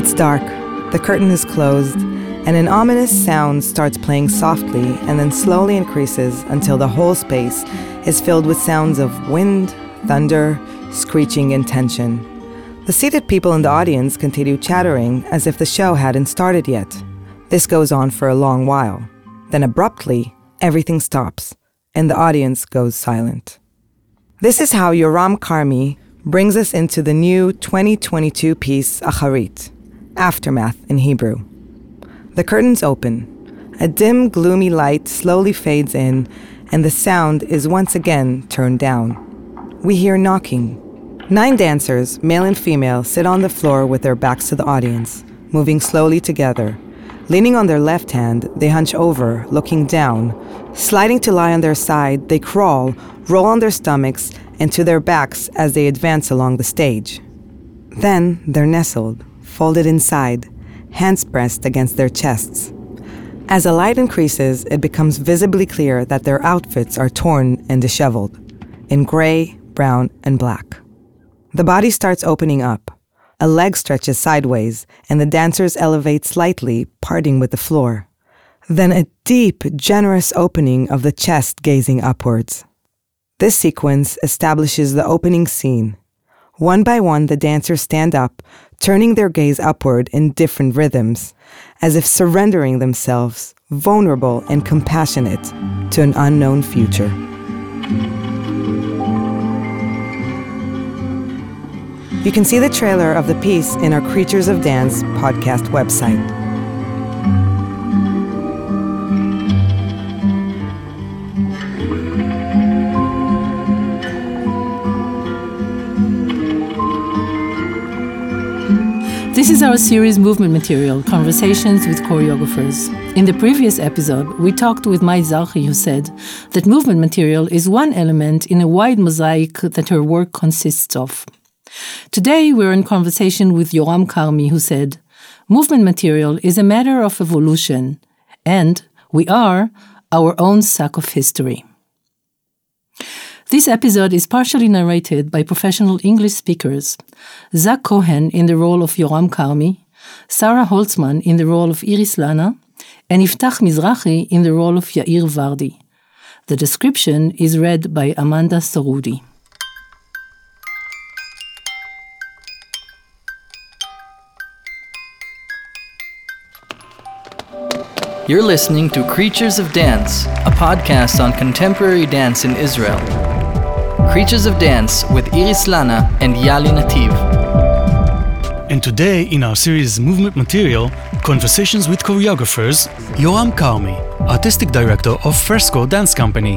It's dark, the curtain is closed, and an ominous sound starts playing softly and then slowly increases until the whole space is filled with sounds of wind, thunder, screeching, and tension. The seated people in the audience continue chattering as if the show hadn't started yet. This goes on for a long while. Then abruptly, everything stops, and the audience goes silent. This is how Yoram Karmi brings us into the new 2022 piece Acharit, Aftermath in Hebrew. The curtains open. A dim, gloomy light slowly fades in, and the sound is once again turned down. We hear knocking. Nine dancers, male and female, sit on the floor with their backs to the audience, moving slowly together. Leaning on their left hand, they hunch over, looking down. Sliding to lie on their side, they crawl, roll on their stomachs, and to their backs as they advance along the stage. Then they're nestled, folded inside, hands pressed against their chests. As the light increases, it becomes visibly clear that their outfits are torn and disheveled, in gray, brown, and black. The body starts opening up. A leg stretches sideways, and the dancers elevate slightly, parting with the floor. Then a deep, generous opening of the chest gazing upwards. This sequence establishes the opening scene. One by one, the dancers stand up, turning their gaze upward in different rhythms, as if surrendering themselves, vulnerable and compassionate, to an unknown future. You can see the trailer of the piece in our Creatures of Dance podcast website. This is our series movement material, Conversations with Choreographers. In the previous episode, we talked with Mai Zarchi, who said that movement material is one element in a wide mosaic that her work consists of. Today, we're in conversation with Yoram Karmi, who said, Movement material is a matter of evolution, and we are our own sack of history. This episode is partially narrated by professional English speakers Zach Cohen in the role of Yoram Karmi, Sarah Holtzman in the role of Iris Lana, and Iftach Mizrahi in the role of Yair Vardi. The description is read by Amanda Sorudi. You're listening to Creatures of Dance, a podcast on contemporary dance in Israel. Creatures of Dance with Iris Lana and Yali Nativ. And today, in our series Movement Material, Conversations with Choreographers, Yoram Karmi, Artistic Director of Fresco Dance Company.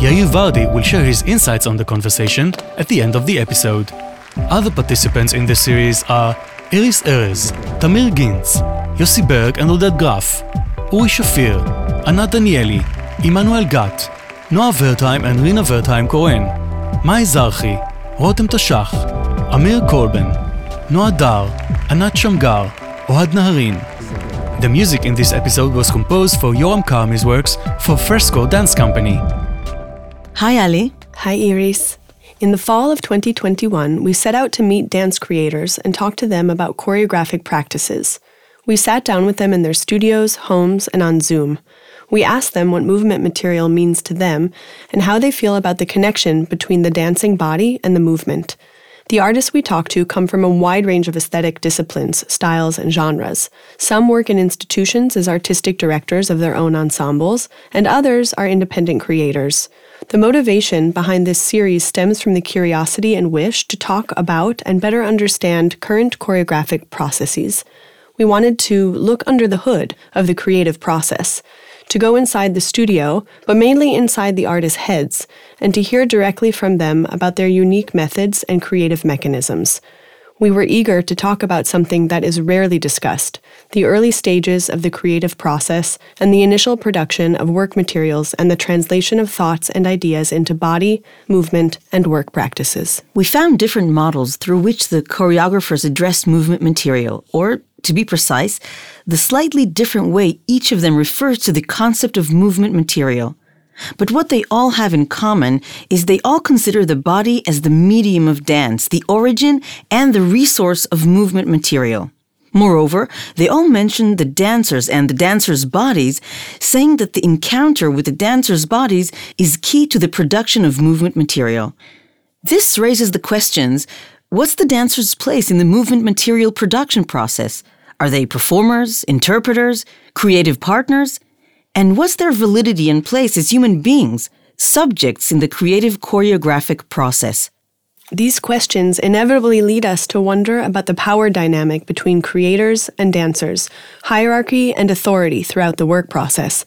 Yair Vardi will share his insights on the conversation at the end of the episode. Other participants in the series are Iris Erez, Tamir Ginz, Yossi Berg and Oded Graf, Uri Shafir, Anat Danieli, Emanuel Gat, Noa Wertheim and Rina Wertheim Cohen, Mai Zarchi, Rotem Tashach, Amir Kolben, Noa Dar, Anat Shamgar, Ohad Naharin. The music in this episode was composed for Yoram Karmi's works for Fresco Dance Company. Hi, Ali. Hi, Iris. In the fall of 2021, we set out to meet dance creators and talk to them about choreographic practices. We sat down with them in their studios, homes, and on Zoom. We asked them what movement material means to them and how they feel about the connection between the dancing body and the movement. The artists we talked to come from a wide range of aesthetic disciplines, styles, and genres. Some work in institutions as artistic directors of their own ensembles, and others are independent creators. The motivation behind this series stems from the curiosity and wish to talk about and better understand current choreographic processes we wanted to look under the hood of the creative process, to go inside the studio, but mainly inside the artists' heads, and to hear directly from them about their unique methods and creative mechanisms. We were eager to talk about something that is rarely discussed the early stages of the creative process and the initial production of work materials and the translation of thoughts and ideas into body, movement, and work practices. We found different models through which the choreographers addressed movement material, or to be precise, the slightly different way each of them refers to the concept of movement material. But what they all have in common is they all consider the body as the medium of dance, the origin and the resource of movement material. Moreover, they all mention the dancers and the dancers' bodies, saying that the encounter with the dancers' bodies is key to the production of movement material. This raises the questions what's the dancer's place in the movement material production process? Are they performers, interpreters, creative partners? And what's their validity and place as human beings, subjects in the creative choreographic process? These questions inevitably lead us to wonder about the power dynamic between creators and dancers, hierarchy and authority throughout the work process.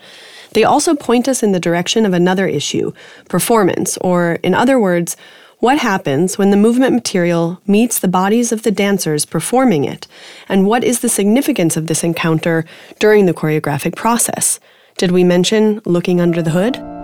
They also point us in the direction of another issue performance, or, in other words, what happens when the movement material meets the bodies of the dancers performing it, and what is the significance of this encounter during the choreographic process? Did we mention looking under the hood?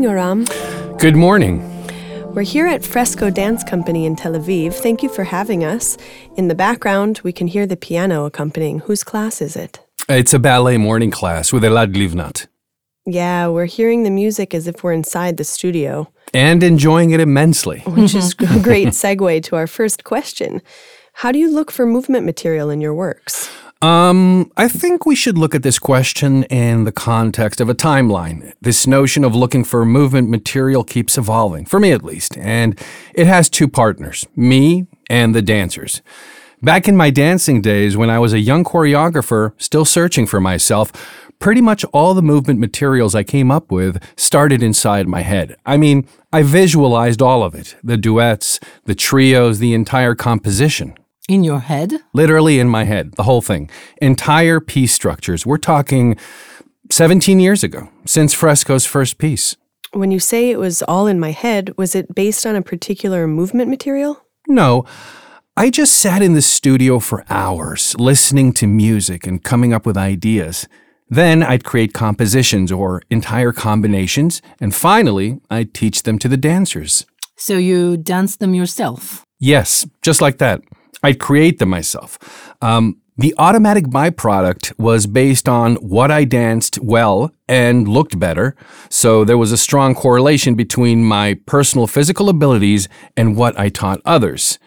Morning, Yoram. Good morning. We're here at Fresco Dance Company in Tel Aviv. Thank you for having us. In the background, we can hear the piano accompanying. Whose class is it? It's a ballet morning class with Elad Livnat. Yeah, we're hearing the music as if we're inside the studio, And enjoying it immensely. which is a great segue to our first question. How do you look for movement material in your works? Um, I think we should look at this question in the context of a timeline. This notion of looking for movement material keeps evolving, for me at least, and it has two partners me and the dancers. Back in my dancing days, when I was a young choreographer, still searching for myself, pretty much all the movement materials I came up with started inside my head. I mean, I visualized all of it the duets, the trios, the entire composition. In your head? Literally in my head, the whole thing. Entire piece structures. We're talking 17 years ago, since Fresco's first piece. When you say it was all in my head, was it based on a particular movement material? No, I just sat in the studio for hours, listening to music and coming up with ideas. Then I'd create compositions or entire combinations, and finally, I'd teach them to the dancers. So you danced them yourself. Yes, just like that. I'd create them myself. Um, the automatic byproduct was based on what I danced well and looked better, so there was a strong correlation between my personal physical abilities and what I taught others.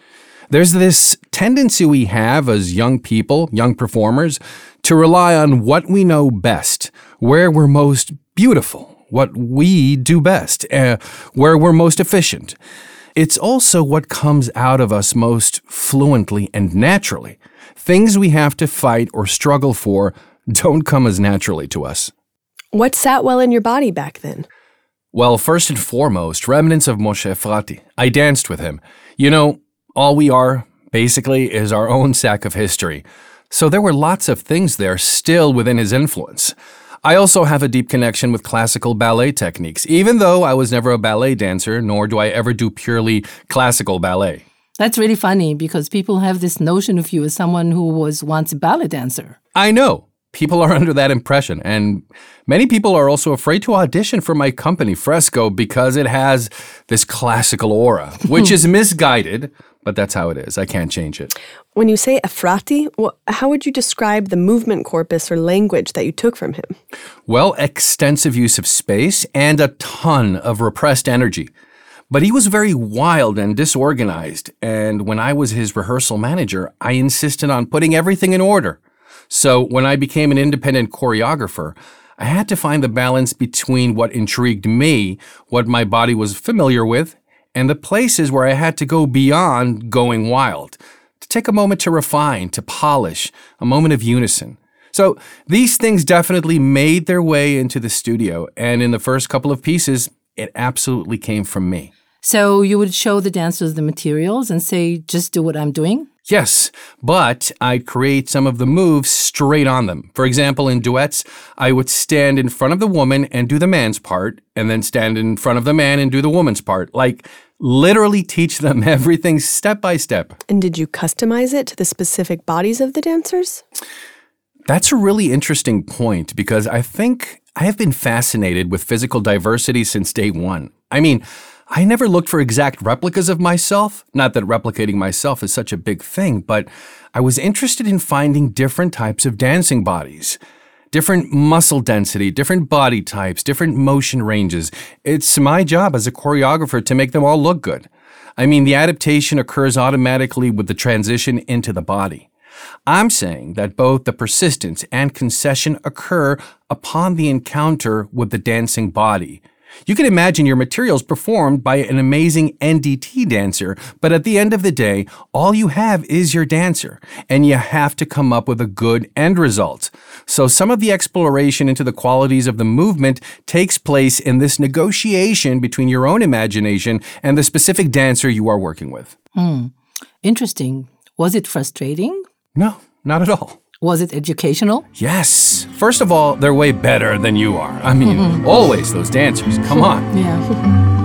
There's this tendency we have as young people, young performers, to rely on what we know best, where we're most beautiful, what we do best, uh, where we're most efficient. It's also what comes out of us most fluently and naturally. Things we have to fight or struggle for don't come as naturally to us. What sat well in your body back then? Well, first and foremost, remnants of Moshe Efrati. I danced with him. You know, all we are, basically, is our own sack of history. So there were lots of things there still within his influence. I also have a deep connection with classical ballet techniques, even though I was never a ballet dancer, nor do I ever do purely classical ballet. That's really funny because people have this notion of you as someone who was once a ballet dancer. I know. People are under that impression, and many people are also afraid to audition for my company, Fresco, because it has this classical aura, which is misguided, but that's how it is. I can't change it. When you say Efrati, how would you describe the movement corpus or language that you took from him? Well, extensive use of space and a ton of repressed energy. But he was very wild and disorganized, and when I was his rehearsal manager, I insisted on putting everything in order. So when I became an independent choreographer, I had to find the balance between what intrigued me, what my body was familiar with, and the places where I had to go beyond going wild, to take a moment to refine, to polish, a moment of unison. So these things definitely made their way into the studio, and in the first couple of pieces, it absolutely came from me. So you would show the dancers the materials and say, just do what I'm doing? Yes, but I'd create some of the moves straight on them. For example, in duets, I would stand in front of the woman and do the man's part, and then stand in front of the man and do the woman's part, like literally teach them everything step by step. And did you customize it to the specific bodies of the dancers? That's a really interesting point because I think I have been fascinated with physical diversity since day one. I mean, I never looked for exact replicas of myself. Not that replicating myself is such a big thing, but I was interested in finding different types of dancing bodies. Different muscle density, different body types, different motion ranges. It's my job as a choreographer to make them all look good. I mean, the adaptation occurs automatically with the transition into the body. I'm saying that both the persistence and concession occur upon the encounter with the dancing body. You can imagine your materials performed by an amazing NDT dancer, but at the end of the day, all you have is your dancer, and you have to come up with a good end result. So some of the exploration into the qualities of the movement takes place in this negotiation between your own imagination and the specific dancer you are working with. Hmm. Interesting. Was it frustrating? No, not at all. Was it educational? Yes. First of all, they're way better than you are. I mean, mm-hmm. always those dancers. Come on. Yeah.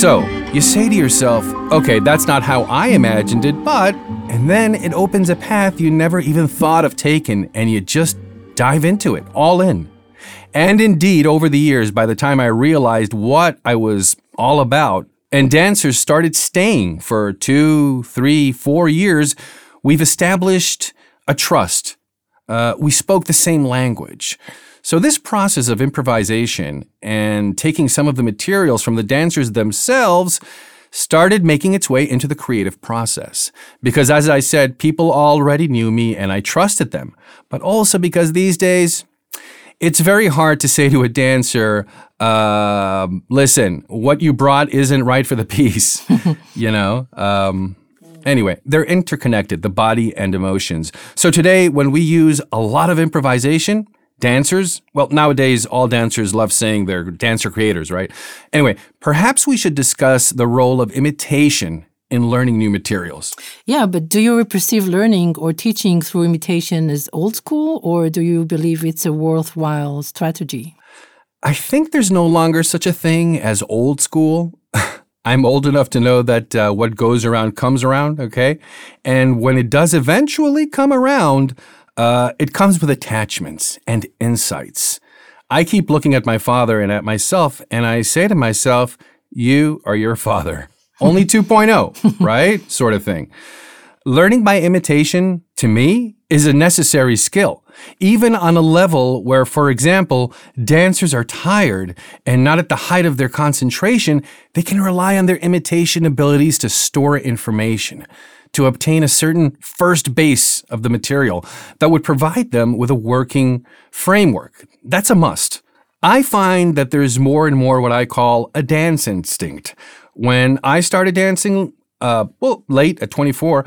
So, you say to yourself, okay, that's not how I imagined it, but and then it opens a path you never even thought of taking, and you just dive into it, all in. And indeed, over the years, by the time I realized what I was all about, and dancers started staying for two, three, four years, we've established a trust. Uh, we spoke the same language. So, this process of improvisation and taking some of the materials from the dancers themselves started making its way into the creative process. Because as I said, people already knew me and I trusted them. But also because these days, it's very hard to say to a dancer, uh, listen, what you brought isn't right for the piece, you know? Um, anyway, they're interconnected, the body and emotions. So today, when we use a lot of improvisation, dancers, well, nowadays all dancers love saying they're dancer creators, right? Anyway, perhaps we should discuss the role of imitation in learning new materials. Yeah, but do you perceive learning or teaching through imitation as old school, or do you believe it's a worthwhile strategy? I think there's no longer such a thing as old school. I'm old enough to know that uh, what goes around comes around, okay? And when it does eventually come around, uh, it comes with attachments and insights. I keep looking at my father and at myself, and I say to myself, You are your father. Only 2.0, right? Sort of thing. Learning by imitation, to me, is a necessary skill, even on a level where, for example, dancers are tired and not at the height of their concentration, they can rely on their imitation abilities to store information to obtain a certain first base of the material that would provide them with a working framework. That's a must. I find that there's more and more what I call a dance instinct. When I started dancing, uh, well, late at 24,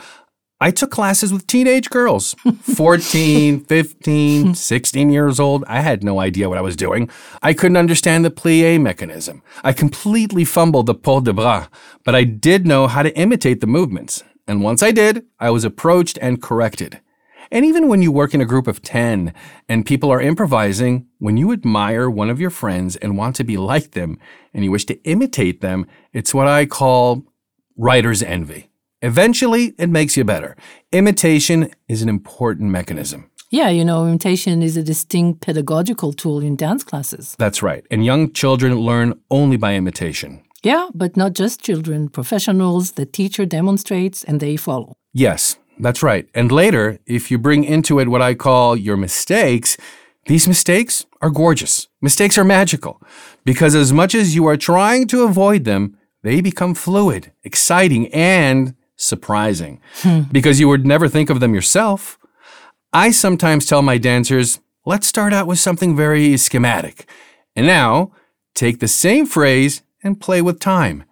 I took classes with teenage girls, 14, 15, 16 years old. I had no idea what I was doing. I couldn't understand the plie mechanism. I completely fumbled the port de bras, but I did know how to imitate the movements. And once I did, I was approached and corrected. And even when you work in a group of 10 and people are improvising, when you admire one of your friends and want to be like them and you wish to imitate them, it's what I call writer's envy. Eventually, it makes you better. Imitation is an important mechanism. Yeah, you know, imitation is a distinct pedagogical tool in dance classes. That's right. And young children learn only by imitation. Yeah, but not just children, professionals, the teacher demonstrates and they follow. Yes, that's right. And later, if you bring into it what I call your mistakes, these mistakes are gorgeous. Mistakes are magical because as much as you are trying to avoid them, they become fluid, exciting, and surprising hmm. because you would never think of them yourself. I sometimes tell my dancers, let's start out with something very schematic. And now take the same phrase and play with time.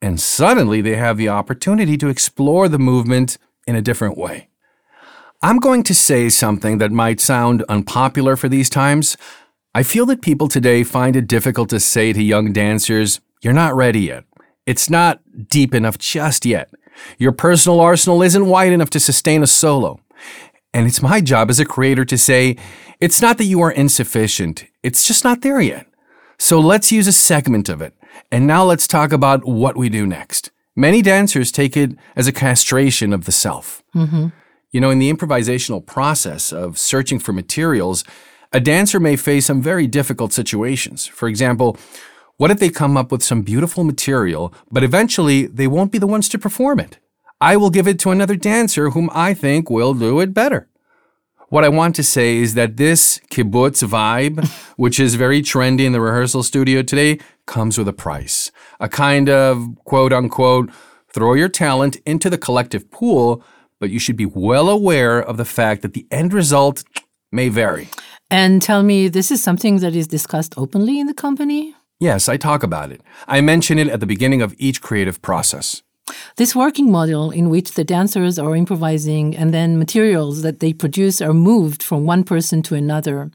And suddenly they have the opportunity to explore the movement in a different way. I'm going to say something that might sound unpopular for these times. I feel that people today find it difficult to say to young dancers, You're not ready yet. It's not deep enough just yet. Your personal arsenal isn't wide enough to sustain a solo. And it's my job as a creator to say, it's not that you are insufficient, it's just not there yet. So let's use a segment of it. And now let's talk about what we do next. Many dancers take it as a castration of the self. Mm-hmm. You know, in the improvisational process of searching for materials, a dancer may face some very difficult situations. For example, what if they come up with some beautiful material, but eventually they won't be the ones to perform it? I will give it to another dancer whom I think will do it better. What I want to say is that this kibbutz vibe, which is very trendy in the rehearsal studio today, comes with a price. A kind of quote unquote, throw your talent into the collective pool, but you should be well aware of the fact that the end result may vary. And tell me, this is something that is discussed openly in the company? Yes, I talk about it. I mention it at the beginning of each creative process. This working model, in which the dancers are improvising and then materials that they produce are moved from one person to another,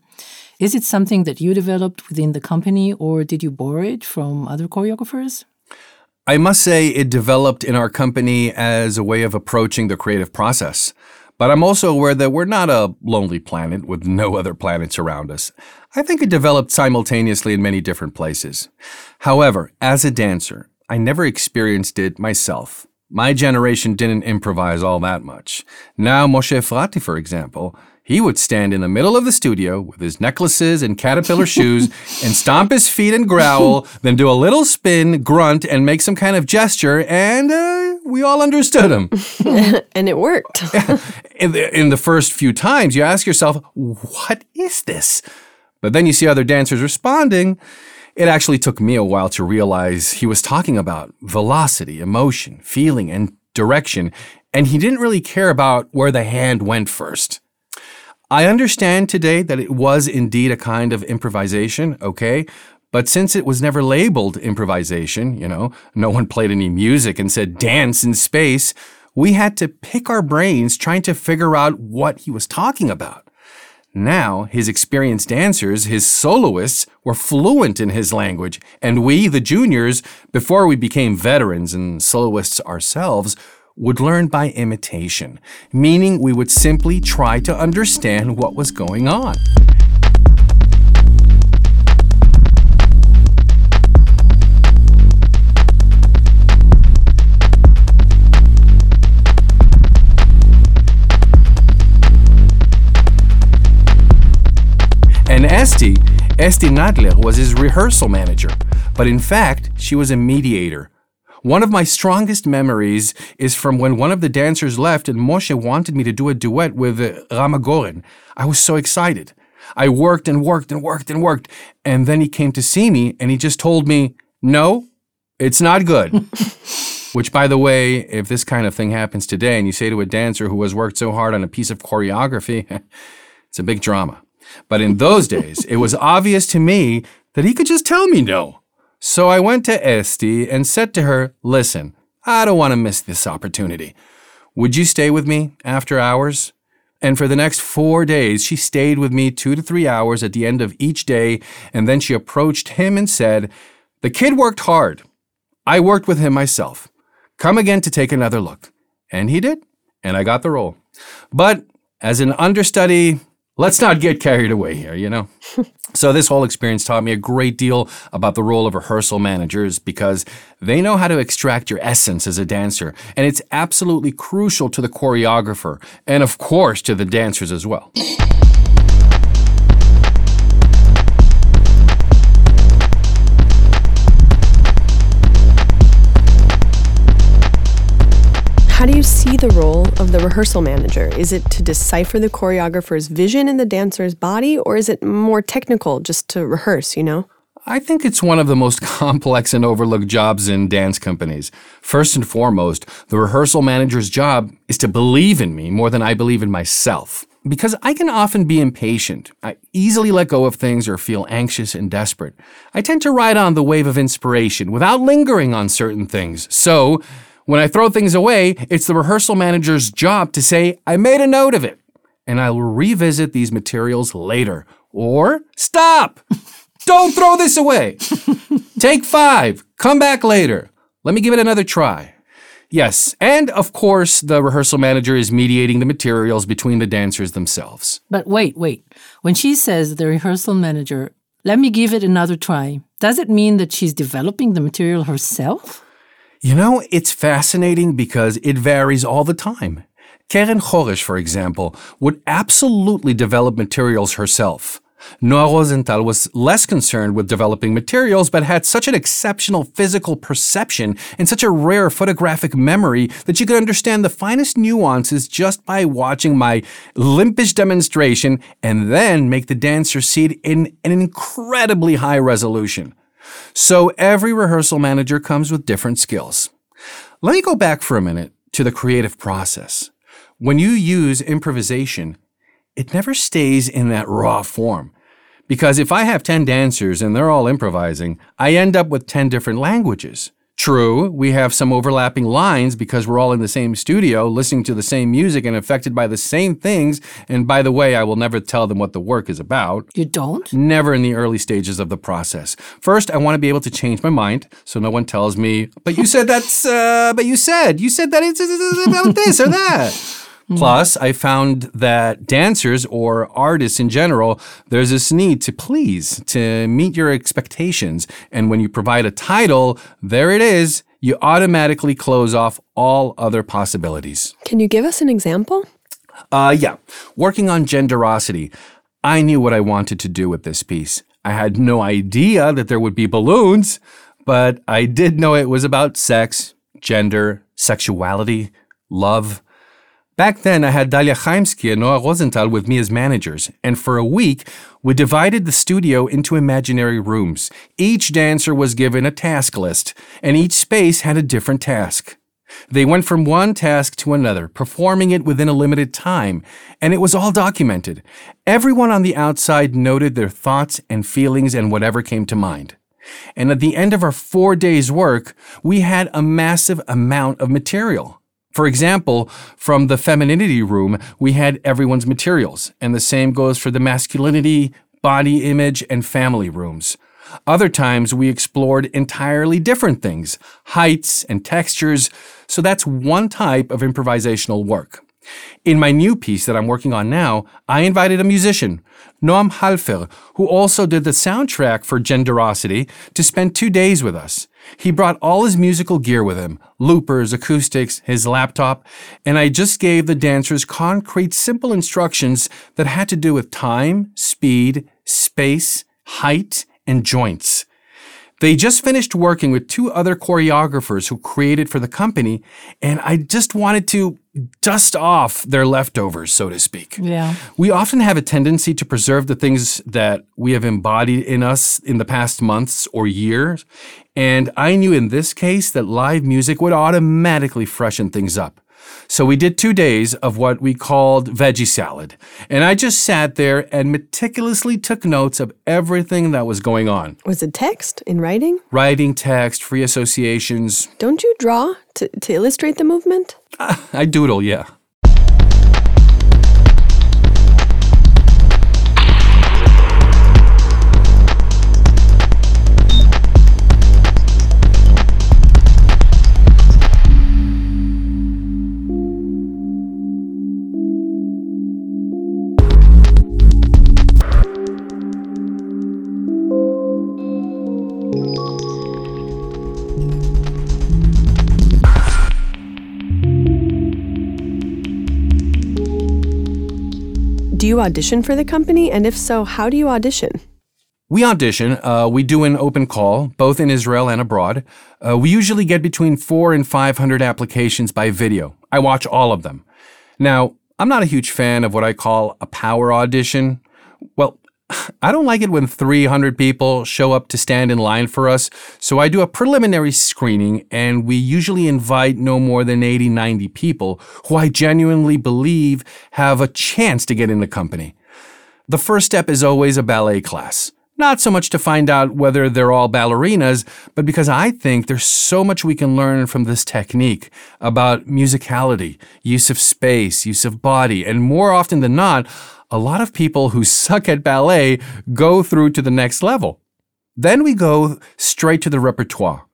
is it something that you developed within the company or did you borrow it from other choreographers? I must say it developed in our company as a way of approaching the creative process. But I'm also aware that we're not a lonely planet with no other planets around us. I think it developed simultaneously in many different places. However, as a dancer, I never experienced it myself. My generation didn't improvise all that much. Now, Moshe Frati, for example, he would stand in the middle of the studio with his necklaces and caterpillar shoes and stomp his feet and growl, then do a little spin, grunt, and make some kind of gesture, and uh, we all understood him. and it worked. in, the, in the first few times, you ask yourself, what is this? But then you see other dancers responding. It actually took me a while to realize he was talking about velocity, emotion, feeling, and direction, and he didn't really care about where the hand went first. I understand today that it was indeed a kind of improvisation, okay? But since it was never labeled improvisation, you know, no one played any music and said dance in space, we had to pick our brains trying to figure out what he was talking about. Now, his experienced dancers, his soloists, were fluent in his language, and we, the juniors, before we became veterans and soloists ourselves, would learn by imitation, meaning we would simply try to understand what was going on. Esti Nadler was his rehearsal manager, but in fact, she was a mediator one of my strongest memories is from when one of the dancers left and Moshe wanted me to do a duet with uh, Rama Goren. I was so excited. I worked and worked and worked and worked. And then he came to see me and he just told me, no, it's not good. Which, by the way, if this kind of thing happens today and you say to a dancer who has worked so hard on a piece of choreography, it's a big drama. But in those days, it was obvious to me that he could just tell me no. So I went to Esti and said to her, Listen, I don't want to miss this opportunity. Would you stay with me after hours? And for the next four days, she stayed with me two to three hours at the end of each day, and then she approached him and said, The kid worked hard. I worked with him myself. Come again to take another look. And he did, and I got the role. But as an understudy, let's not get carried away here, you know? so, this whole experience taught me a great deal about the role of rehearsal managers because they know how to extract your essence as a dancer, and it's absolutely crucial to the choreographer and, of course, to the dancers as well. The role of the rehearsal manager? Is it to decipher the choreographer's vision in the dancer's body, or is it more technical just to rehearse, you know? I think it's one of the most complex and overlooked jobs in dance companies. First and foremost, the rehearsal manager's job is to believe in me more than I believe in myself. Because I can often be impatient. I easily let go of things or feel anxious and desperate. I tend to ride on the wave of inspiration without lingering on certain things. So, when I throw things away, it's the rehearsal manager's job to say, I made a note of it, and I will revisit these materials later. Or, stop! Don't throw this away! Take five, come back later. Let me give it another try. Yes, and of course, the rehearsal manager is mediating the materials between the dancers themselves. But wait, wait. When she says the rehearsal manager, let me give it another try, does it mean that she's developing the material herself? You know, it's fascinating because it varies all the time. Keren Choresh, for example, would absolutely develop materials herself. Noah Rosenthal was less concerned with developing materials, but had such an exceptional physical perception and such a rare photographic memory that you could understand the finest nuances just by watching my limpish demonstration and then make the dancer see it in an incredibly high resolution. So every rehearsal manager comes with different skills. Let me go back for a minute to the creative process. When you use improvisation, it never stays in that raw form. Because if I have 10 dancers and they're all improvising, I end up with 10 different languages. True, we have some overlapping lines because we're all in the same studio, listening to the same music and affected by the same things. And by the way, I will never tell them what the work is about. You don't? Never in the early stages of the process. First, I want to be able to change my mind so no one tells me, but you said that's, uh, but you said, you said that it's about this or that. Plus, I found that dancers or artists in general, there's this need to please, to meet your expectations. And when you provide a title, there it is, you automatically close off all other possibilities. Can you give us an example? Uh, yeah, working on genderosity. I knew what I wanted to do with this piece. I had no idea that there would be balloons, but I did know it was about sex, gender, sexuality, love. Back then, I had Dalia Chaimsky and Noah Rosenthal with me as managers, and for a week, we divided the studio into imaginary rooms. Each dancer was given a task list, and each space had a different task. They went from one task to another, performing it within a limited time, and it was all documented. Everyone on the outside noted their thoughts and feelings and whatever came to mind. And at the end of our four days' work, we had a massive amount of material. For example, from the femininity room, we had everyone's materials, and the same goes for the masculinity, body image, and family rooms. Other times we explored entirely different things, heights and textures, so that's one type of improvisational work. In my new piece that I'm working on now, I invited a musician, Noam Halfer, who also did the soundtrack for Genderosity, to spend two days with us. He brought all his musical gear with him loopers, acoustics, his laptop, and I just gave the dancers concrete, simple instructions that had to do with time, speed, space, height, and joints. They just finished working with two other choreographers who created for the company, and I just wanted to dust off their leftovers, so to speak. Yeah. We often have a tendency to preserve the things that we have embodied in us in the past months or years. And I knew in this case that live music would automatically freshen things up. So we did two days of what we called veggie salad. And I just sat there and meticulously took notes of everything that was going on. Was it text in writing? Writing text, free associations. Don't you draw to, to illustrate the movement? I doodle, yeah. You audition for the company? And if so, how do you audition? We audition. Uh, we do an open call, both in Israel and abroad. Uh, we usually get between four and 500 applications by video. I watch all of them. Now, I'm not a huge fan of what I call a power audition. Well, I don't like it when 300 people show up to stand in line for us, so I do a preliminary screening and we usually invite no more than 80, 90 people who I genuinely believe have a chance to get in the company. The first step is always a ballet class. Not so much to find out whether they're all ballerinas, but because I think there's so much we can learn from this technique about musicality, use of space, use of body, and more often than not, a lot of people who suck at ballet go through to the next level. Then we go straight to the repertoire.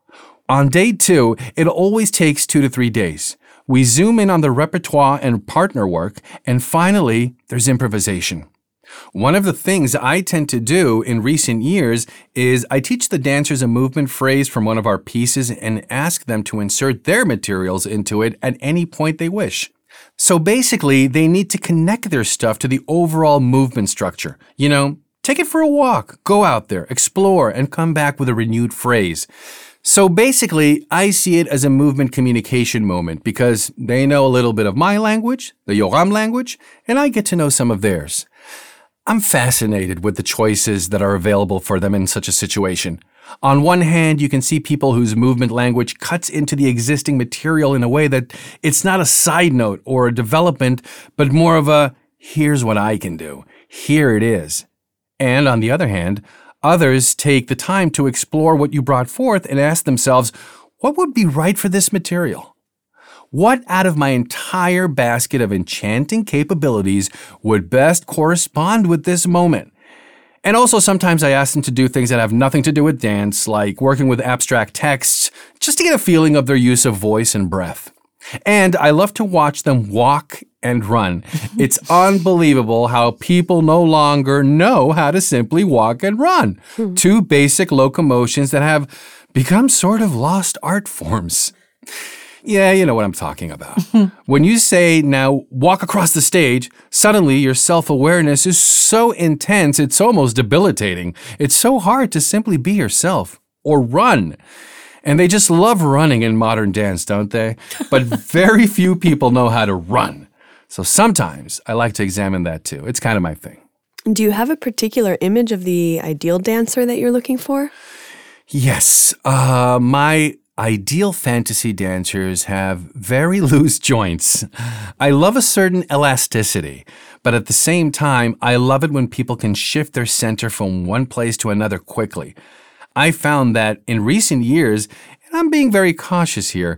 On day two, it always takes two to three days. We zoom in on the repertoire and partner work, and finally, there's improvisation. One of the things I tend to do in recent years is I teach the dancers a movement phrase from one of our pieces and ask them to insert their materials into it at any point they wish. So basically, they need to connect their stuff to the overall movement structure. You know, take it for a walk, go out there, explore, and come back with a renewed phrase. So basically, I see it as a movement communication moment because they know a little bit of my language, the Yoram language, and I get to know some of theirs. I'm fascinated with the choices that are available for them in such a situation. On one hand, you can see people whose movement language cuts into the existing material in a way that it's not a side note or a development, but more of a here's what I can do. Here it is. And on the other hand, Others take the time to explore what you brought forth and ask themselves, what would be right for this material? What out of my entire basket of enchanting capabilities would best correspond with this moment? And also, sometimes I ask them to do things that have nothing to do with dance, like working with abstract texts, just to get a feeling of their use of voice and breath. And I love to watch them walk and run. It's unbelievable how people no longer know how to simply walk and run. Hmm. Two basic locomotions that have become sort of lost art forms. Yeah, you know what I'm talking about. when you say now walk across the stage, suddenly your self awareness is so intense, it's almost debilitating. It's so hard to simply be yourself or run. And they just love running in modern dance, don't they? But very few people know how to run. So sometimes I like to examine that too. It's kind of my thing. Do you have a particular image of the ideal dancer that you're looking for? Yes. Uh, my ideal fantasy dancers have very loose joints. I love a certain elasticity, but at the same time, I love it when people can shift their center from one place to another quickly. I found that in recent years, and I'm being very cautious here,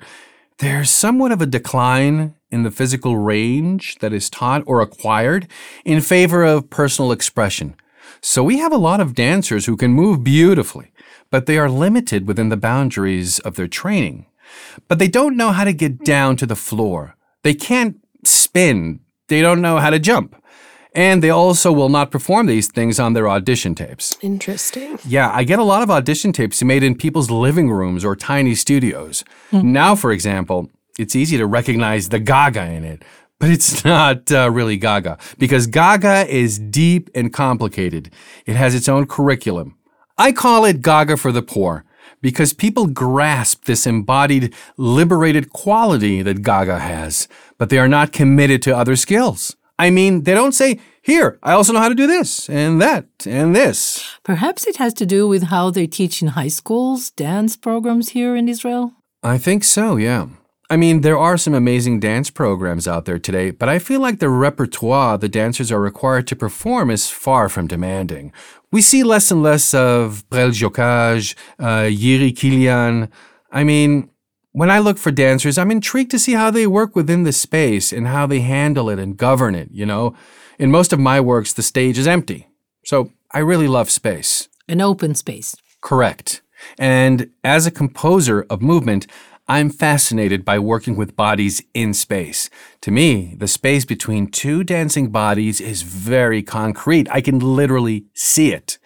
there's somewhat of a decline in the physical range that is taught or acquired in favor of personal expression. So we have a lot of dancers who can move beautifully, but they are limited within the boundaries of their training. But they don't know how to get down to the floor. They can't spin. They don't know how to jump. And they also will not perform these things on their audition tapes. Interesting. Yeah, I get a lot of audition tapes made in people's living rooms or tiny studios. Mm. Now, for example, it's easy to recognize the Gaga in it, but it's not uh, really Gaga because Gaga is deep and complicated. It has its own curriculum. I call it Gaga for the poor because people grasp this embodied, liberated quality that Gaga has, but they are not committed to other skills. I mean, they don't say, here, I also know how to do this and that and this. Perhaps it has to do with how they teach in high schools, dance programs here in Israel? I think so, yeah. I mean, there are some amazing dance programs out there today, but I feel like the repertoire the dancers are required to perform is far from demanding. We see less and less of Brel Jokaj, uh, Jiří Kylián. I mean, when I look for dancers, I'm intrigued to see how they work within the space and how they handle it and govern it, you know? In most of my works, the stage is empty. So I really love space. An open space. Correct. And as a composer of movement, I'm fascinated by working with bodies in space. To me, the space between two dancing bodies is very concrete. I can literally see it.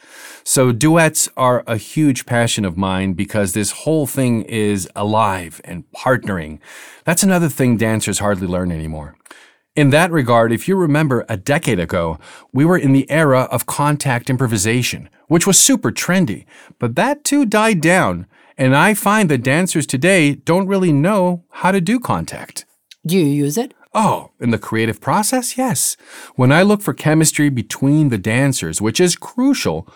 So duets are a huge passion of mine because this whole thing is alive and partnering. That's another thing dancers hardly learn anymore. In that regard, if you remember a decade ago, we were in the era of contact improvisation, which was super trendy, but that too died down. And I find that dancers today don't really know how to do contact. Do you use it? Oh, in the creative process, yes. When I look for chemistry between the dancers, which is crucial,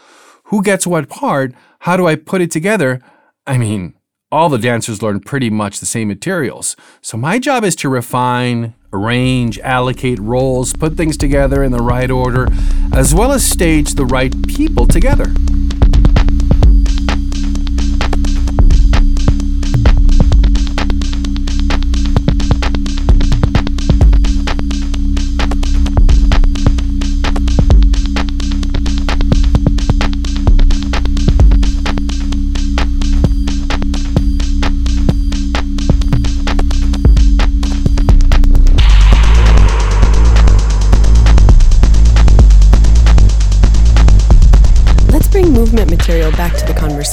who gets what part? How do I put it together? I mean, all the dancers learn pretty much the same materials. So my job is to refine, arrange, allocate roles, put things together in the right order, as well as stage the right people together.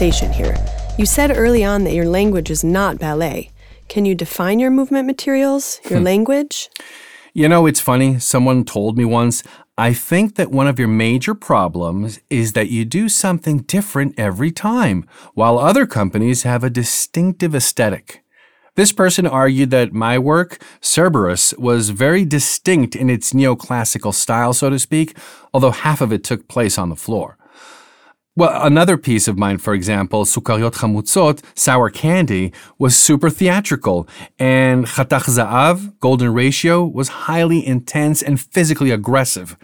Conversation here. You said early on that your language is not ballet. Can you define your movement materials, your hmm. language? You know, it's funny. Someone told me once, I think that one of your major problems is that you do something different every time, while other companies have a distinctive aesthetic. This person argued that my work, Cerberus, was very distinct in its neoclassical style, so to speak, although half of it took place on the floor. Well, another piece of mine, for example, Sukariot Chamutzot, Sour Candy, was super theatrical, and Chatach Za'av, Golden Ratio, was highly intense and physically aggressive.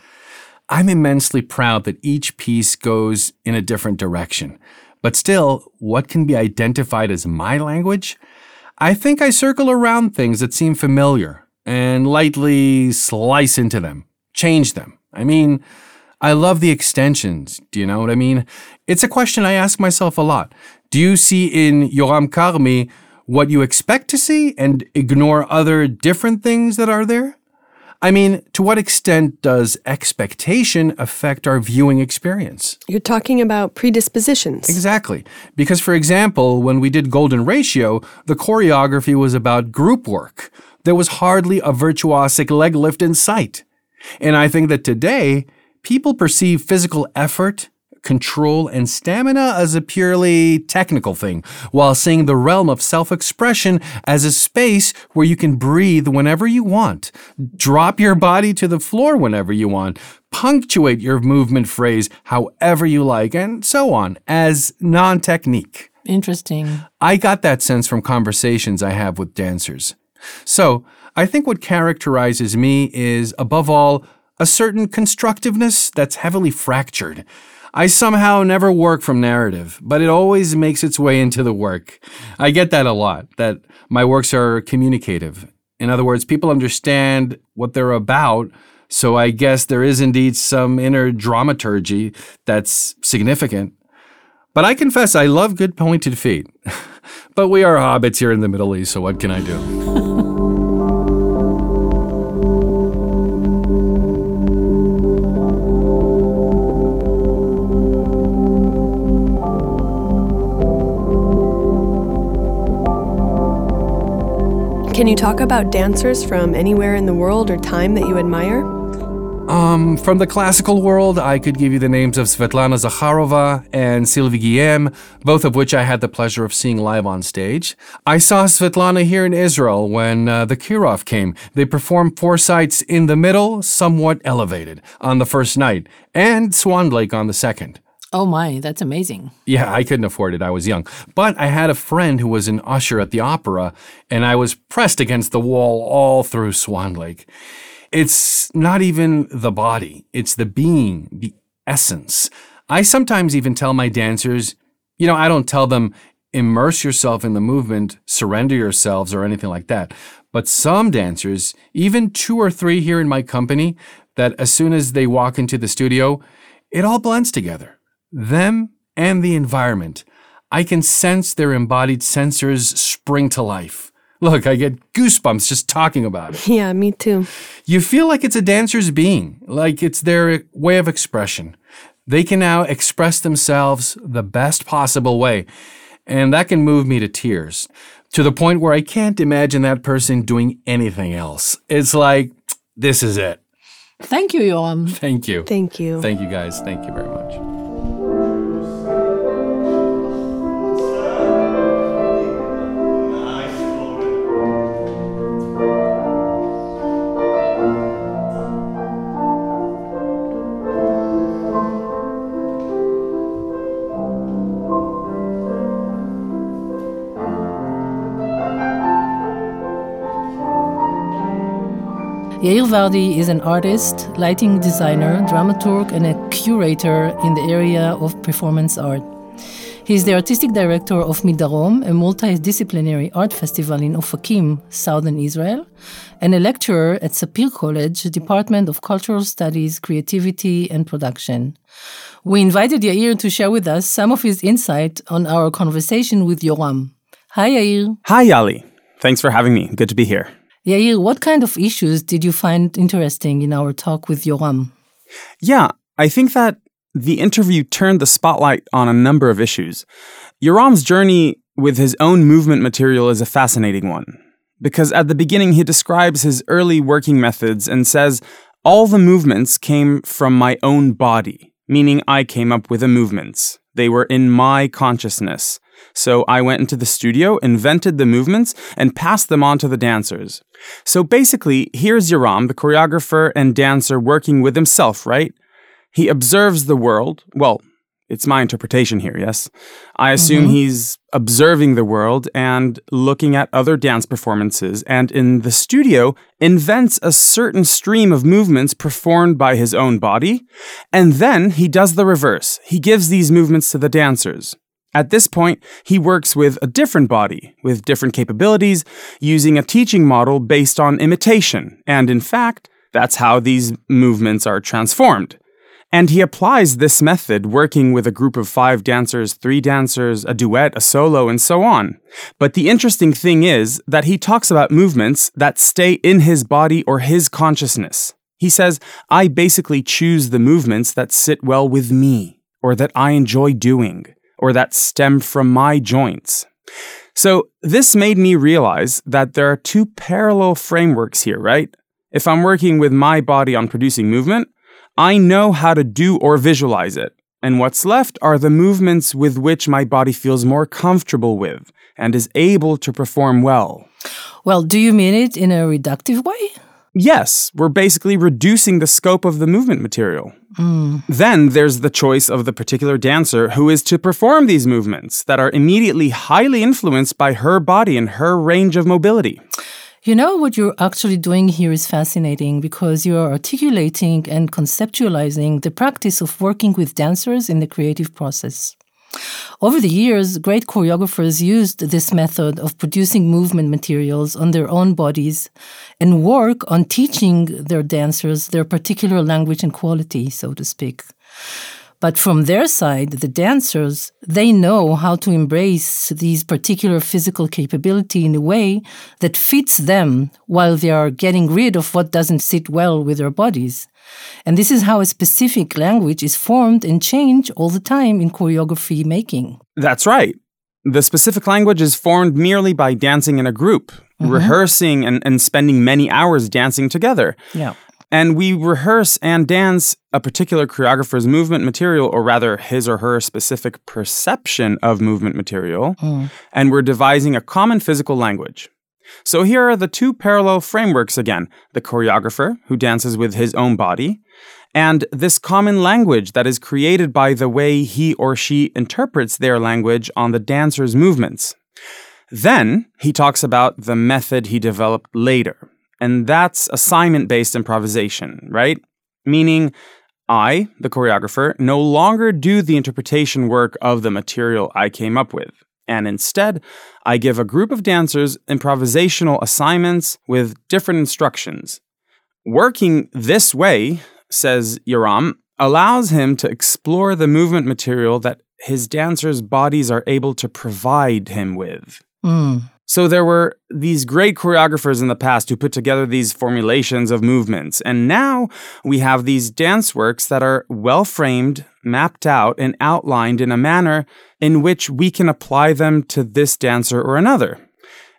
I'm immensely proud that each piece goes in a different direction. But still, what can be identified as my language? I think I circle around things that seem familiar and lightly slice into them, change them. I mean, I love the extensions. Do you know what I mean? It's a question I ask myself a lot. Do you see in Yoram Karmi what you expect to see and ignore other different things that are there? I mean, to what extent does expectation affect our viewing experience? You're talking about predispositions. Exactly. Because, for example, when we did Golden Ratio, the choreography was about group work. There was hardly a virtuosic leg lift in sight. And I think that today, people perceive physical effort control, and stamina as a purely technical thing, while seeing the realm of self expression as a space where you can breathe whenever you want, drop your body to the floor whenever you want, punctuate your movement phrase however you like, and so on, as non technique. Interesting. I got that sense from conversations I have with dancers. So, I think what characterizes me is, above all, a certain constructiveness that's heavily fractured. I somehow never work from narrative, but it always makes its way into the work. I get that a lot, that my works are communicative. In other words, people understand what they're about, so I guess there is indeed some inner dramaturgy that's significant. But I confess I love good pointed feet. but we are hobbits here in the Middle East, so what can I do? Can you talk about dancers from anywhere in the world or time that you admire? Um, from the classical world, I could give you the names of Svetlana Zakharova and Sylvie Guillem, both of which I had the pleasure of seeing live on stage. I saw Svetlana here in Israel when uh, the Kirov came. They performed Forsythe's in the middle, somewhat elevated, on the first night, and Swan Lake on the second. Oh my, that's amazing. Yeah, I couldn't afford it. I was young. But I had a friend who was an usher at the opera, and I was pressed against the wall all through Swan Lake. It's not even the body, it's the being, the essence. I sometimes even tell my dancers, you know, I don't tell them, immerse yourself in the movement, surrender yourselves, or anything like that. But some dancers, even two or three here in my company, that as soon as they walk into the studio, it all blends together them and the environment. I can sense their embodied sensors spring to life. Look, I get goosebumps just talking about it. Yeah, me too. You feel like it's a dancer's being, like it's their way of expression. They can now express themselves the best possible way, and that can move me to tears, to the point where I can't imagine that person doing anything else. It's like, this is it. Thank you, Yoram. Thank you. Thank you. Thank you, guys. Thank you very much. Vardi is an artist, lighting designer, dramaturg, and a curator in the area of performance art. He is the artistic director of Midarom, a multidisciplinary art festival in Ofakim, southern Israel, and a lecturer at Sapir College, Department of Cultural Studies, Creativity, and Production. We invited Yair to share with us some of his insight on our conversation with Yoram. Hi, Yair. Hi, Yali. Thanks for having me. Good to be here. Yair, what kind of issues did you find interesting in our talk with Yoram? Yeah, I think that the interview turned the spotlight on a number of issues. Yoram's journey with his own movement material is a fascinating one. Because at the beginning, he describes his early working methods and says, All the movements came from my own body, meaning I came up with the movements. They were in my consciousness. So I went into the studio, invented the movements, and passed them on to the dancers. So basically, here's Yoram, the choreographer and dancer, working with himself, right? He observes the world. Well, it's my interpretation here, yes? I assume mm-hmm. he's observing the world and looking at other dance performances, and in the studio, invents a certain stream of movements performed by his own body, and then he does the reverse. He gives these movements to the dancers. At this point, he works with a different body, with different capabilities, using a teaching model based on imitation, and in fact, that's how these movements are transformed. And he applies this method working with a group of five dancers, three dancers, a duet, a solo, and so on. But the interesting thing is that he talks about movements that stay in his body or his consciousness. He says, I basically choose the movements that sit well with me, or that I enjoy doing, or that stem from my joints. So this made me realize that there are two parallel frameworks here, right? If I'm working with my body on producing movement, I know how to do or visualize it, and what's left are the movements with which my body feels more comfortable with and is able to perform well. Well, do you mean it in a reductive way? Yes, we're basically reducing the scope of the movement material. Mm. Then there's the choice of the particular dancer who is to perform these movements that are immediately highly influenced by her body and her range of mobility. You know, what you're actually doing here is fascinating because you're articulating and conceptualizing the practice of working with dancers in the creative process. Over the years, great choreographers used this method of producing movement materials on their own bodies and work on teaching their dancers their particular language and quality, so to speak. But from their side, the dancers, they know how to embrace these particular physical capability in a way that fits them while they are getting rid of what doesn't sit well with their bodies. And this is how a specific language is formed and changed all the time in choreography making. That's right. The specific language is formed merely by dancing in a group, mm-hmm. rehearsing and, and spending many hours dancing together. Yeah. And we rehearse and dance a particular choreographer's movement material, or rather his or her specific perception of movement material, mm. and we're devising a common physical language. So here are the two parallel frameworks again the choreographer, who dances with his own body, and this common language that is created by the way he or she interprets their language on the dancer's movements. Then he talks about the method he developed later, and that's assignment based improvisation, right? Meaning, I, the choreographer, no longer do the interpretation work of the material I came up with. And instead, I give a group of dancers improvisational assignments with different instructions. Working this way, says Yoram, allows him to explore the movement material that his dancers' bodies are able to provide him with. Mm. So there were these great choreographers in the past who put together these formulations of movements. And now we have these dance works that are well framed, mapped out, and outlined in a manner in which we can apply them to this dancer or another.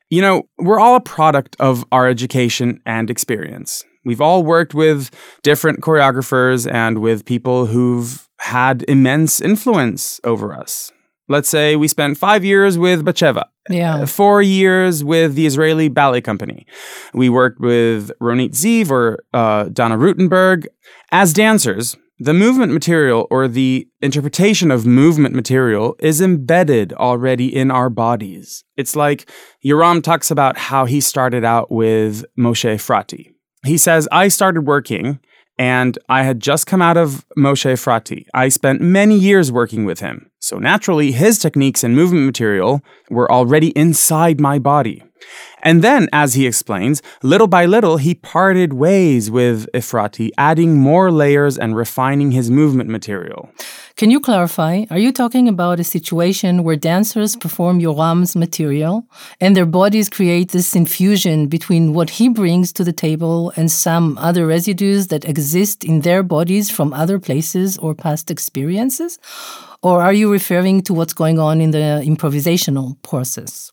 You know, we're all a product of our education and experience. We've all worked with different choreographers and with people who've had immense influence over us. Let's say we spent five years with Batsheva. Yeah. Uh, four years with the Israeli Ballet Company. We worked with Ronit Ziv or uh, Dana Rutenberg. As dancers, the movement material or the interpretation of movement material is embedded already in our bodies. It's like Yoram talks about how he started out with Moshe Efrati. He says, I started working and I had just come out of Moshe Efrati. I spent many years working with him. So naturally, his techniques and movement material were already inside my body. And then, as he explains, little by little he parted ways with Efrati, adding more layers and refining his movement material. Can you clarify? Are you talking about a situation where dancers perform Yoram's material and their bodies create this infusion between what he brings to the table and some other residues that exist in their bodies from other places or past experiences? Or are you referring to what's going on in the improvisational process?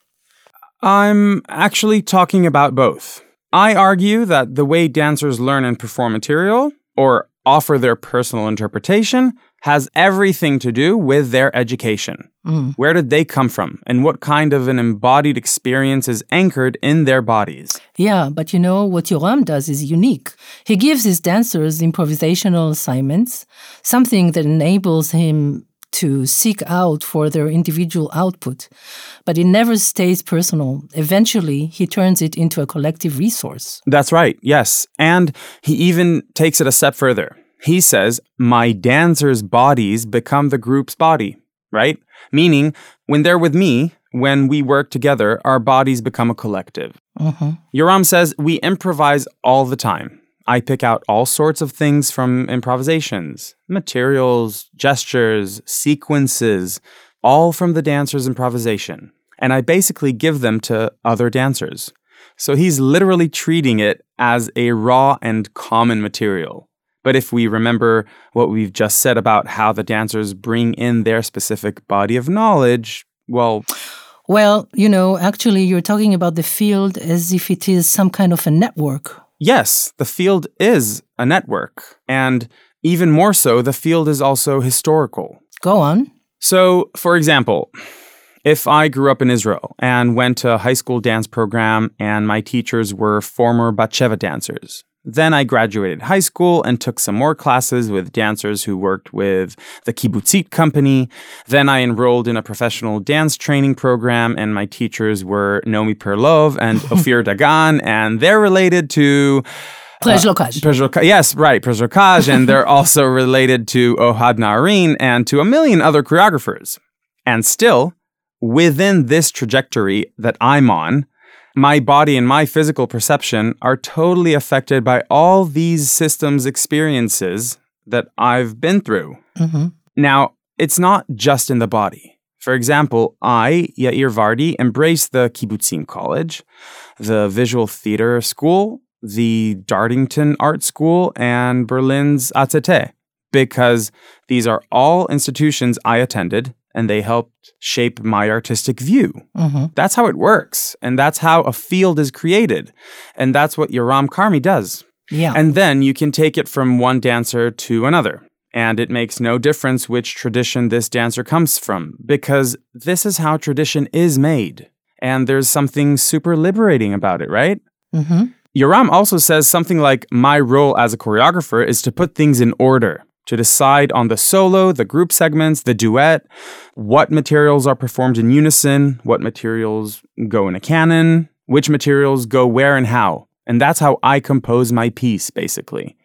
I'm actually talking about both. I argue that the way dancers learn and perform material, or offer their personal interpretation, has everything to do with their education. Mm. Where did they come from? And what kind of an embodied experience is anchored in their bodies? Yeah, but you know, what Yoram does is unique. He gives his dancers improvisational assignments, something that enables him to seek out for their individual output, but it never stays personal. Eventually, he turns it into a collective resource. That's right, yes. And he even takes it a step further. He says, My dancers' bodies become the group's body, right? Meaning, when they're with me, when we work together, our bodies become a collective. Mhm. Yoram says, We improvise all the time. I pick out all sorts of things from improvisations materials, gestures, sequences, all from the dancer's improvisation. And I basically give them to other dancers. So he's literally treating it as a raw and common material. But if we remember what we've just said about how the dancers bring in their specific body of knowledge, well, Well, you know, actually, you're talking about the field as if it is some kind of a network. Yes, the field is a network. And even more so, the field is also historical. Go on. So, for example, if I grew up in Israel and went to a high school dance program and my teachers were former Batsheva dancers, then I graduated high school and took some more classes with dancers who worked with the Kibbutzit company. Then I enrolled in a professional dance training program, and my teachers were Nomi Perlov and Ophir Dagan, and they're related to uh, Preljocaj. Yes, right, Preljocaj, and they're also related to Ohad Naharin and to a million other choreographers. And still, within this trajectory that I'm on, my body and my physical perception are totally affected by all these systems experiences that I've been through. Mhm. Now, it's not just in the body. For example, I, Yair Vardi, embrace the Kibbutzim College, the Visual Theater School, the Dartington Art School, and Berlin's AZT, because these are all institutions I attended and they helped shape my artistic view. Mhm. That's how it works. And that's how a field is created. And that's what Yoram Karmi does. Yeah. And then you can take it from one dancer to another. And it makes no difference which tradition this dancer comes from, because this is how tradition is made. And there's something super liberating about it, right? Mhm. Yoram also says something like My role as a choreographer is to put things in order, to decide on the solo, the group segments, the duet, what materials are performed in unison, what materials go in a canon, which materials go where and how. And that's how I compose my piece, basically.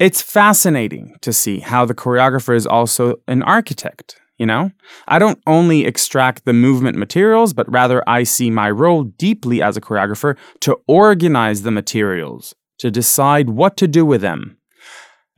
It's fascinating to see how the choreographer is also an architect. You know, I don't only extract the movement materials, but rather I see my role deeply as a choreographer to organize the materials, to decide what to do with them.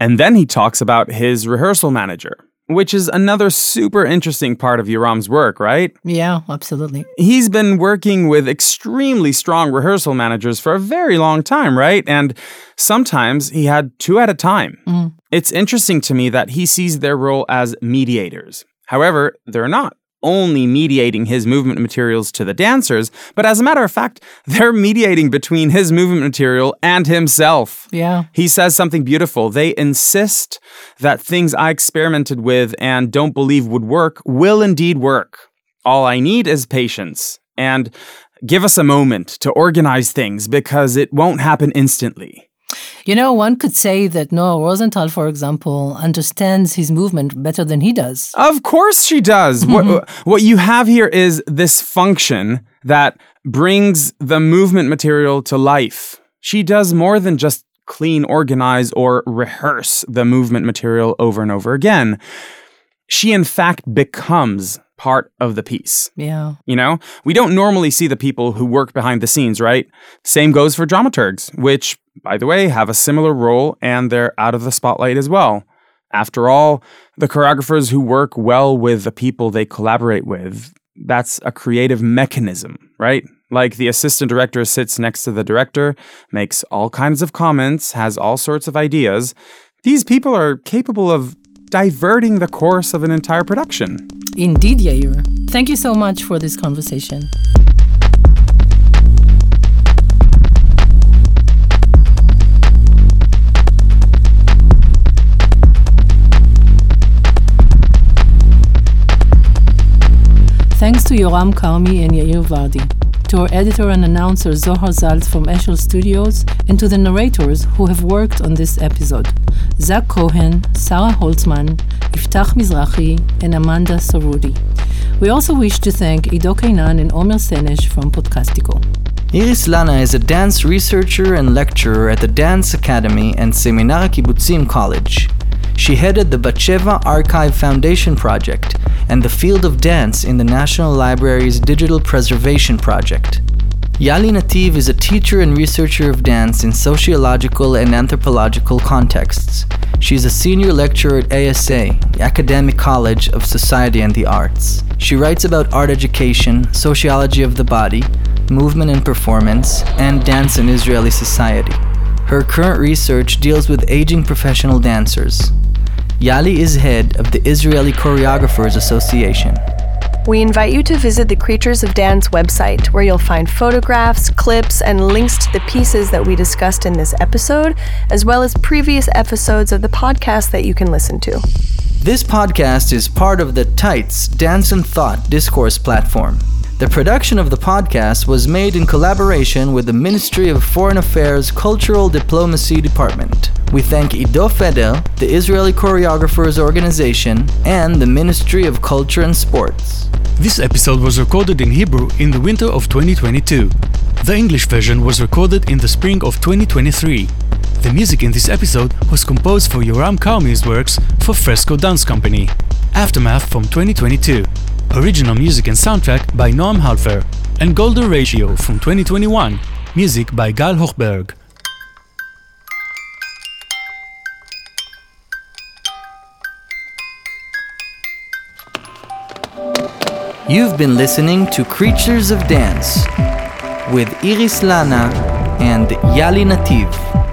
And then he talks about his rehearsal manager, which is another super interesting part of Yoram's work, right? Yeah, absolutely. He's been working with extremely strong rehearsal managers for a very long time, right? And sometimes he had two at a time. Mm. It's interesting to me that he sees their role as mediators. However, they're not only mediating his movement materials to the dancers, but as a matter of fact, they're mediating between his movement material and himself. Yeah. He says something beautiful. They insist that things I experimented with and don't believe would work will indeed work. All I need is patience and give us a moment to organize things because it won't happen instantly. You know, one could say that Noah Rosenthal, for example, understands his movement better than he does. Of course she does. What, mm-hmm. what you have here is this function that brings the movement material to life. She does more than just clean, organize, or rehearse the movement material over and over again. She, in fact, becomes part of the piece. Yeah. You know, we don't normally see the people who work behind the scenes, right? Same goes for dramaturgs, which, by the way, have a similar role and they're out of the spotlight as well. After all, the choreographers who work well with the people they collaborate with, that's a creative mechanism, right? Like the assistant director sits next to the director, makes all kinds of comments, has all sorts of ideas. These people are capable of diverting the course of an entire production. Indeed, Yair. Thank you so much for this conversation. Thanks to Yoram Karmi and Yair Vardi, to our editor and announcer Zohar Zaltz from Eshel Studios, and to the narrators who have worked on this episode Zach Cohen, Sarah Holtzman, Iftach Mizrahi, and Amanda Sarudi. We also wish to thank Ido Kainan and Omer Senesh from Podcastico. Iris Lana is a dance researcher and lecturer at the Dance Academy and Seminar Kibbutzim College. She headed the Batsheva Archive Foundation Project and the Field of Dance in the National Library's Digital Preservation Project. Yali Nativ is a teacher and researcher of dance in sociological and anthropological contexts. She is a senior lecturer at ASA, the Academic College of Society and the Arts. She writes about art education, sociology of the body, movement and performance, and dance in Israeli society. Her current research deals with aging professional dancers. Yali is head of the Israeli Choreographers Association. We invite you to visit the Creatures of Dance website, where you'll find photographs, clips, and links to the pieces that we discussed in this episode, as well as previous episodes of the podcast that you can listen to. This podcast is part of the Tights Dance and Thought discourse platform. The production of the podcast was made in collaboration with the Ministry of Foreign Affairs Cultural Diplomacy Department. We thank Ido Feder, the Israeli Choreographers Organization, and the Ministry of Culture and Sports. This episode was recorded in Hebrew in the winter of 2022. The English version was recorded in the spring of 2023. The music in this episode was composed for Yoram Karmi's works for Fresco Dance Company. Aftermath from 2022. Original music and soundtrack by Noam Halfer. And Golden Ratio from 2021. Music by Gal Hochberg. You've been listening to Creatures of Dance with Iris Lana and Yali Nativ.